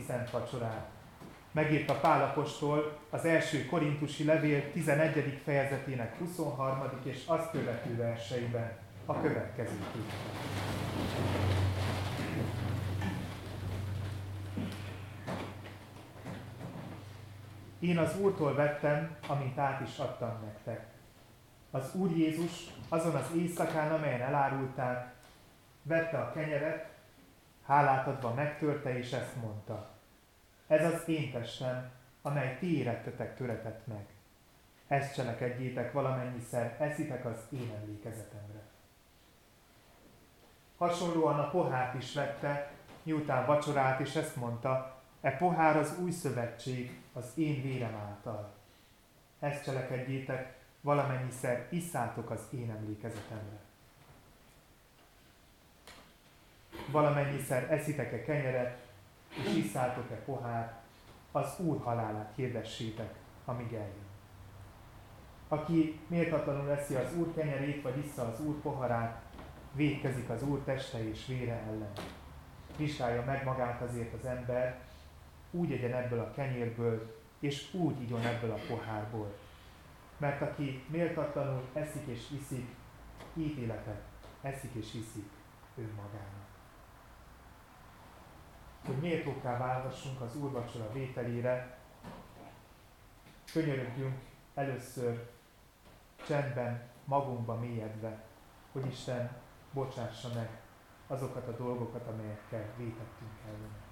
Szent Vacsorát. Megírta Pálapostól az első korintusi levél 11. fejezetének 23. és azt követő verseiben a következőt. Én az Úrtól vettem, amit át is adtam nektek. Az Úr Jézus azon az éjszakán, amelyen elárulták, vette a kenyeret, hálát adva megtörte, és ezt mondta. Ez az én testem, amely ti érettetek töretett meg. Ezt cselekedjétek valamennyiszer, eszitek az én emlékezetemre. Hasonlóan a pohárt is vette, miután vacsorát, és ezt mondta, e pohár az új szövetség az én vérem által. Ezt cselekedjétek, valamennyiszer isszátok az én emlékezetemre. valamennyiszer eszitek-e kenyeret, és isszátok-e pohár, az Úr halálát hirdessétek, amíg eljön. Aki méltatlanul eszi az Úr kenyerét, vagy vissza az Úr poharát, védkezik az Úr teste és vére ellen. Vizsgálja meg magát azért az ember, úgy egyen ebből a kenyérből, és úgy igyon ebből a pohárból. Mert aki méltatlanul eszik és iszik, ítéletet eszik és iszik önmagának hogy méltóká válhassunk az úrvacsora vételére, könyörögjünk először csendben, magunkba mélyedve, hogy Isten bocsássa meg azokat a dolgokat, amelyekkel vétettünk ellene.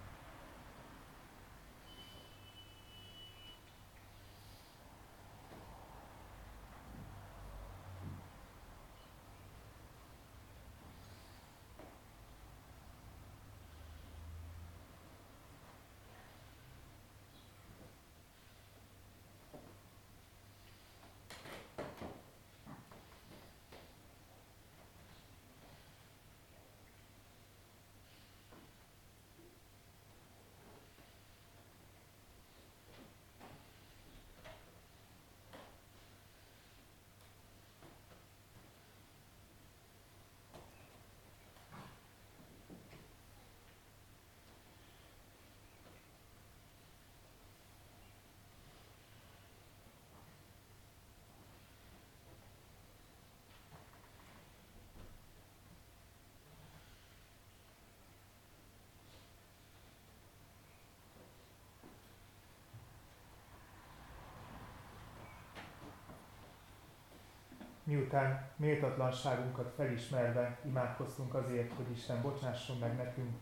Miután méltatlanságunkat felismerve imádkoztunk azért, hogy Isten bocsásson meg nekünk,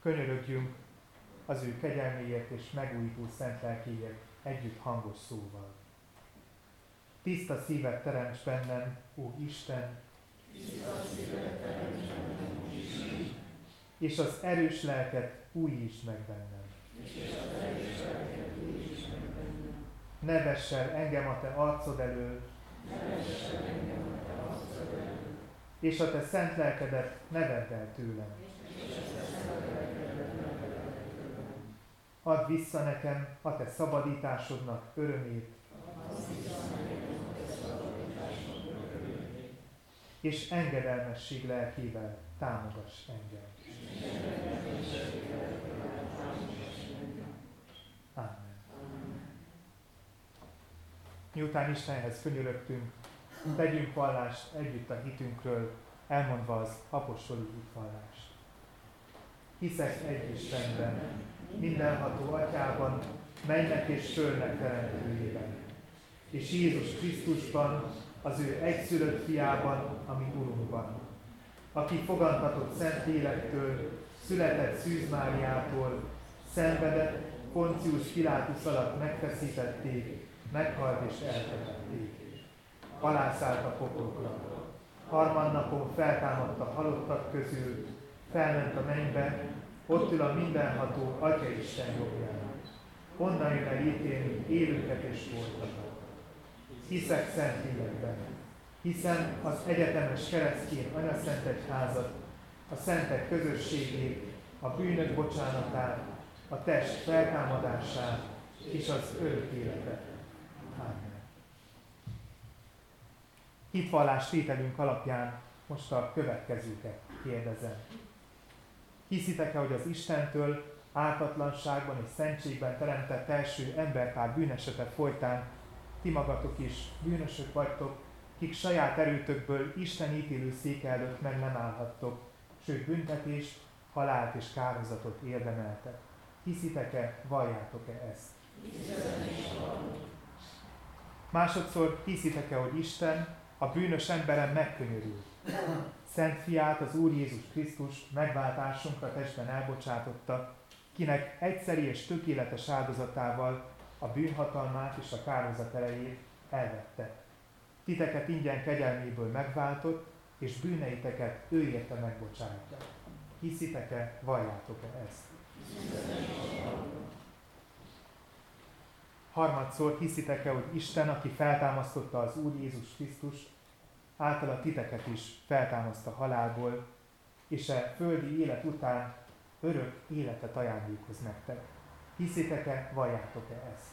könyörögjünk az ő kegyelméért és megújító szent lelkéért együtt hangos szóval. Tiszta szívet teremts bennem, ó Isten, és az erős lelket újítsd meg bennem. Ne vessel engem a te arcod elől, és a te szent lelkedet ne vedd el tőlem. Add vissza nekem a te szabadításodnak örömét, és engedelmesség lelkével támogass engem. Miután Istenhez könyörögtünk, tegyünk vallást együtt a hitünkről, elmondva az apostoli hitvallást. Hiszek egy Istenben, mindenható atyában, mennek és földnek teremtőjében, és Jézus Krisztusban, az ő egyszülött fiában, ami Urunkban, aki fogantatott Szent Lélektől, született Szűz Máriától, szenvedett, Poncius Pilátus alatt megfeszítették, meghalt és eltemették. Alászállt a pokolra. Harmadnapon feltámadt a halottak közül, felment a mennybe, ott ül a mindenható Atya Isten jobbján. Onnan jön el ítélni élőket és voltakat. Hiszek szent életben, hiszen az egyetemes keresztény anyaszent egyházat, a szentek közösségét, a bűnök bocsánatát, a test feltámadását és az örök életet. Hitvallás tételünk alapján most a következőket kérdezem. Hiszitek-e, hogy az Istentől ártatlanságban és szentségben teremtett első emberpár bűnesetet folytán ti magatok is bűnösök vagytok, kik saját erőtökből Isten ítélő széke előtt meg nem állhattok, sőt büntetést, halált és kározatot érdemeltek. Hiszitek-e, valljátok-e ezt? Másodszor hiszitek-e, hogy Isten a bűnös emberen megkönyörül. Szent fiát, az Úr Jézus Krisztus megváltásunkra testben elbocsátotta, kinek egyszeri és tökéletes áldozatával a bűnhatalmát és a kározat erejét elvette. Titeket ingyen kegyelméből megváltott, és bűneiteket ő érte megbocsátja. Hiszitek-e, valljátok-e ezt? Harmadszor hiszitek-e, hogy Isten, aki feltámasztotta az Úr Jézus Krisztust, általa titeket is feltámaszt a halálból, és a e földi élet után örök életet ajándékoz nektek. Hiszitek-e, valljátok-e ezt?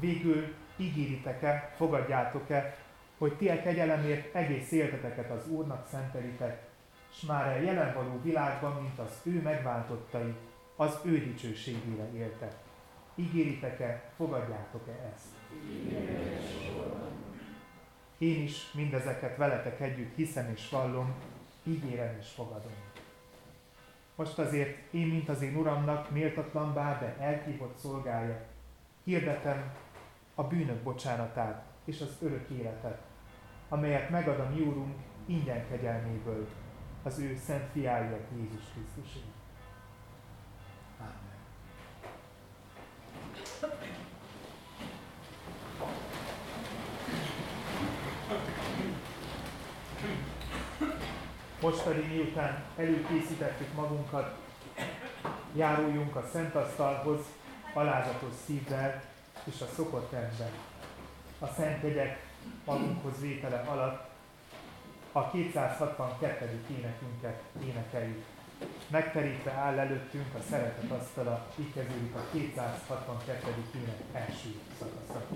Végül ígéritek-e, fogadjátok-e, hogy ti a kegyelemért egész életeteket az Úrnak szentelitek, és már a jelen való világban, mint az ő megváltottai, az ő dicsőségére éltek. Ígéritek-e, fogadjátok-e ezt? Én is mindezeket veletek együtt hiszem és vallom, ígérem és fogadom. Most azért én, mint az én Uramnak méltatlan bár, de elhívott szolgálja, hirdetem a bűnök bocsánatát és az örök életet, amelyet megad a mi Úrunk ingyen kegyelméből az ő szent fiáért Jézus Krisztusért. Amen. Most pedig miután előkészítettük magunkat, járuljunk a Szent Asztalhoz alázatos szívvel és a szokott rendben. A Szent Jegyek magunkhoz vétele alatt a 262. énekünket énekeljük. Megterítve áll előttünk a szeretet asztala, így kezdődik a 262. ének első szakasza.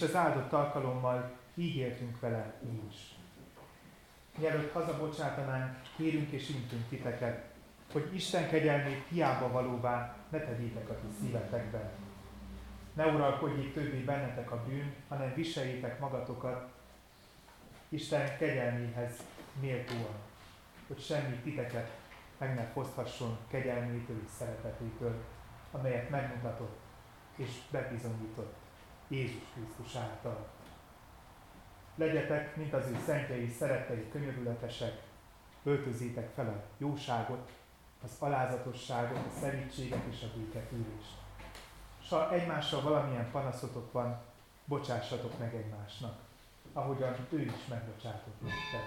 És az áldott alkalommal így éltünk vele mi is. Mielőtt hazabocsátanánk, kérünk és intünk titeket, hogy Isten kegyelmét hiába valóvá ne tegyétek a ti szívetekben. Ne uralkodjék többé bennetek a bűn, hanem viseljétek magatokat Isten kegyelméhez méltóan, hogy semmi titeket meg ne foszthasson kegyelmétől és szeretetétől, amelyet megmutatott és bebizonyított Jézus Krisztus által. Legyetek, mint az ő szentjei, szerettei, könyörületesek, öltözétek fel a jóságot, az alázatosságot, a szerítséget és a béketűrést. S ha egymással valamilyen panaszotok van, bocsássatok meg egymásnak, ahogyan ő is megbocsátott nektek.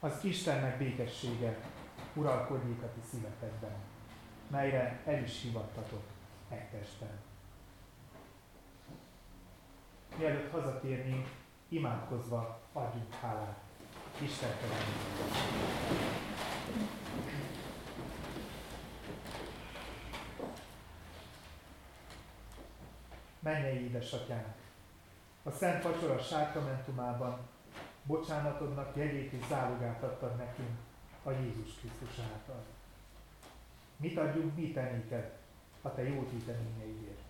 Az Istennek békessége uralkodjék a ti szívetekben, melyre el is hivattatok egy testben. Mielőtt hazatérnénk, imádkozva adjunk hálát. Isten Mennyei édesatyánk! A Szent Vacsora sákramentumában bocsánatodnak jegyét és zálogát adtad nekünk a Jézus Krisztus által. Mit adjunk mi te néked a te jó téteményeidért?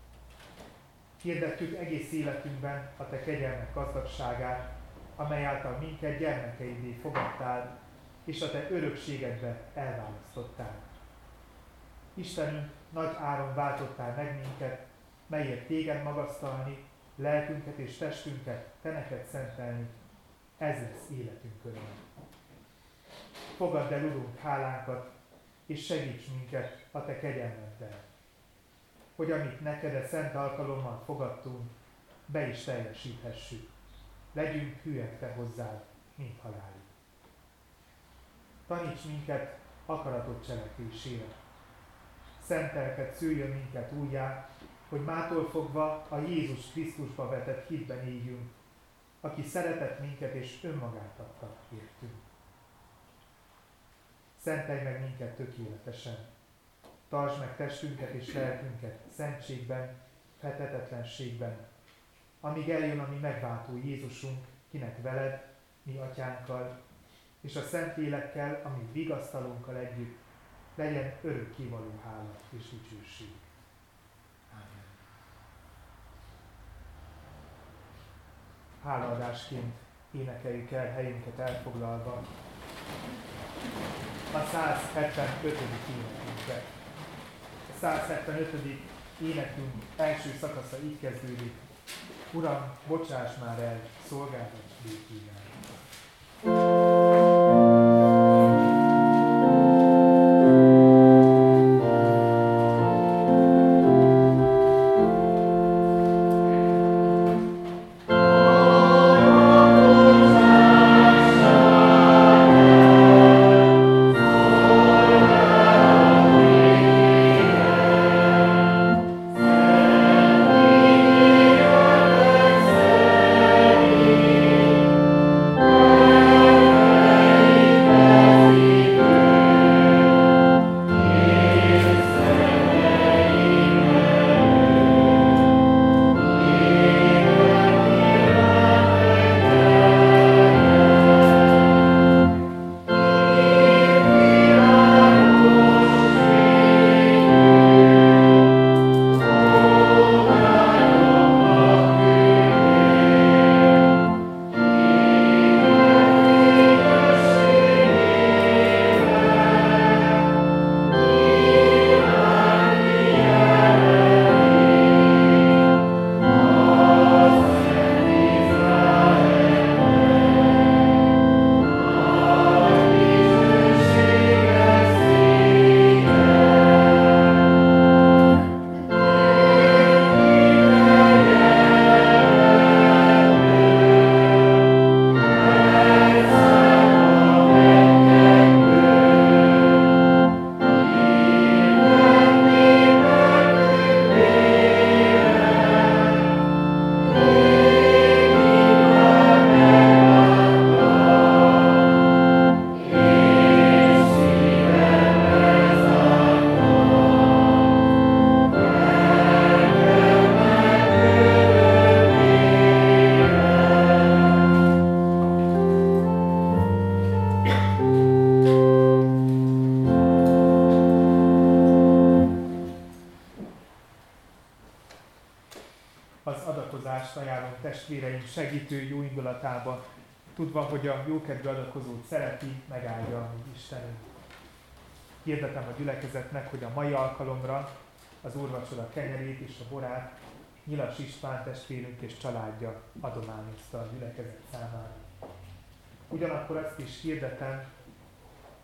Hirdettük egész életünkben a te kegyelmek gazdagságát, amely által minket gyermekeidé fogadtál, és a te örökségedbe elválasztottál. Istenünk, nagy áron váltottál meg minket, melyért téged magasztalni, lelkünket és testünket te neked szentelni, ez lesz életünk öröm. Fogadd el, Urunk, hálánkat, és segíts minket a Te kegyelmeddel, hogy amit neked a szent alkalommal fogadtunk, be is teljesíthessük. Legyünk hűek Te hozzád, mint halálig. Taníts minket akaratot cselekvésére. Szentelket szüljön minket újjá, hogy mától fogva a Jézus Krisztusba vetett hitben éljünk, aki szeretett minket és önmagát adta értünk. Szentelj meg minket tökéletesen. Tartsd meg testünket és lelkünket szentségben, fetetetlenségben, amíg eljön a mi megváltó Jézusunk, kinek veled, mi atyánkkal, és a Szent Lélekkel, ami vigasztalunkkal együtt, legyen örökkévaló hála és dicsőség. hálaadásként énekeljük el helyünket elfoglalva a 175. énekünkbe. A 175. énekünk első szakasza így kezdődik. Uram, bocsáss már el szolgálat békéját. Alkalomra az úrvacsora kenyerét és a borát Nyilas István testvérünk és családja adományozta a gyülekezet számára. Ugyanakkor azt is hirdetem,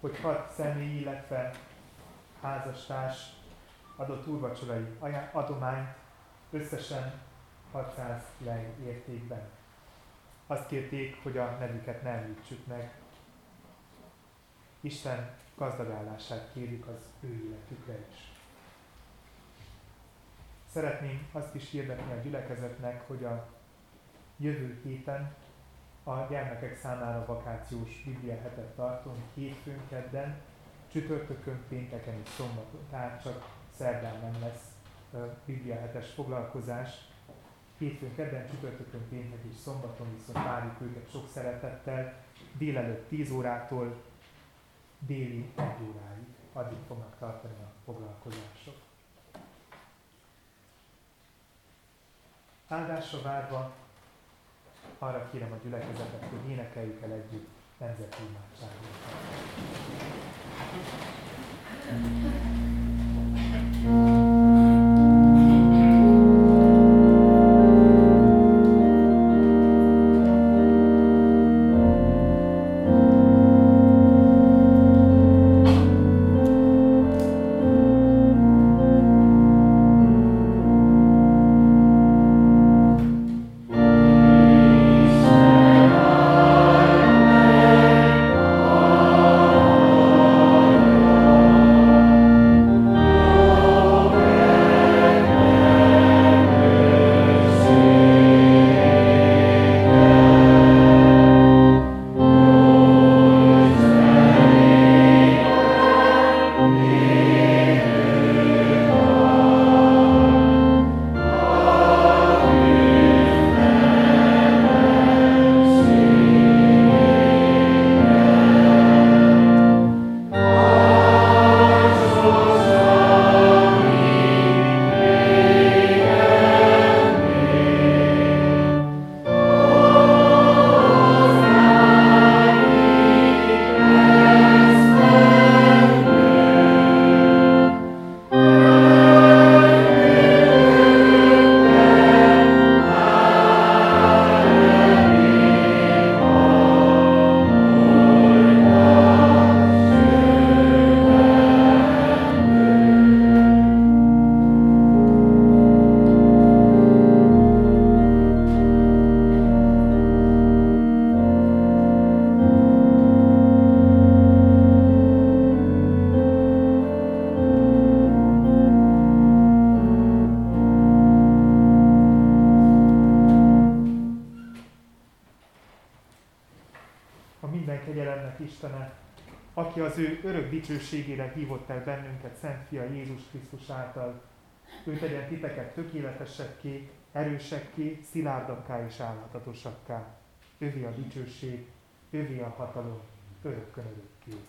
hogy hat személy, illetve házastárs adott úrvacsorai adományt összesen 600 lej értékben. Azt kérték, hogy a nevüket ne említsük meg. Isten gazdagállását kérjük az ő életükre is. Szeretném azt is hirdetni a gyülekezetnek, hogy a jövő héten a gyermekek számára vakációs Biblia hetet tartunk hétfőn, kedden, csütörtökön, pénteken és szombaton, tehát csak szerdán nem lesz Biblia hetes foglalkozás. Hétfőn, kedden, csütörtökön, péntek és szombaton viszont várjuk őket sok szeretettel, délelőtt 10 órától déli 1 óráig. Addig fognak tartani a foglalkozások. Áldásra várva arra kérem a gyülekezetet, hogy énekeljük el együtt nemzeti imádságunkat. dicsőségére Szent Fia Jézus Krisztus által. Ő tegyen titeket tökéletesekké, erősekké, szilárdakká és állhatatosakká. Övi a dicsőség, övi a hatalom, örökkön örökké.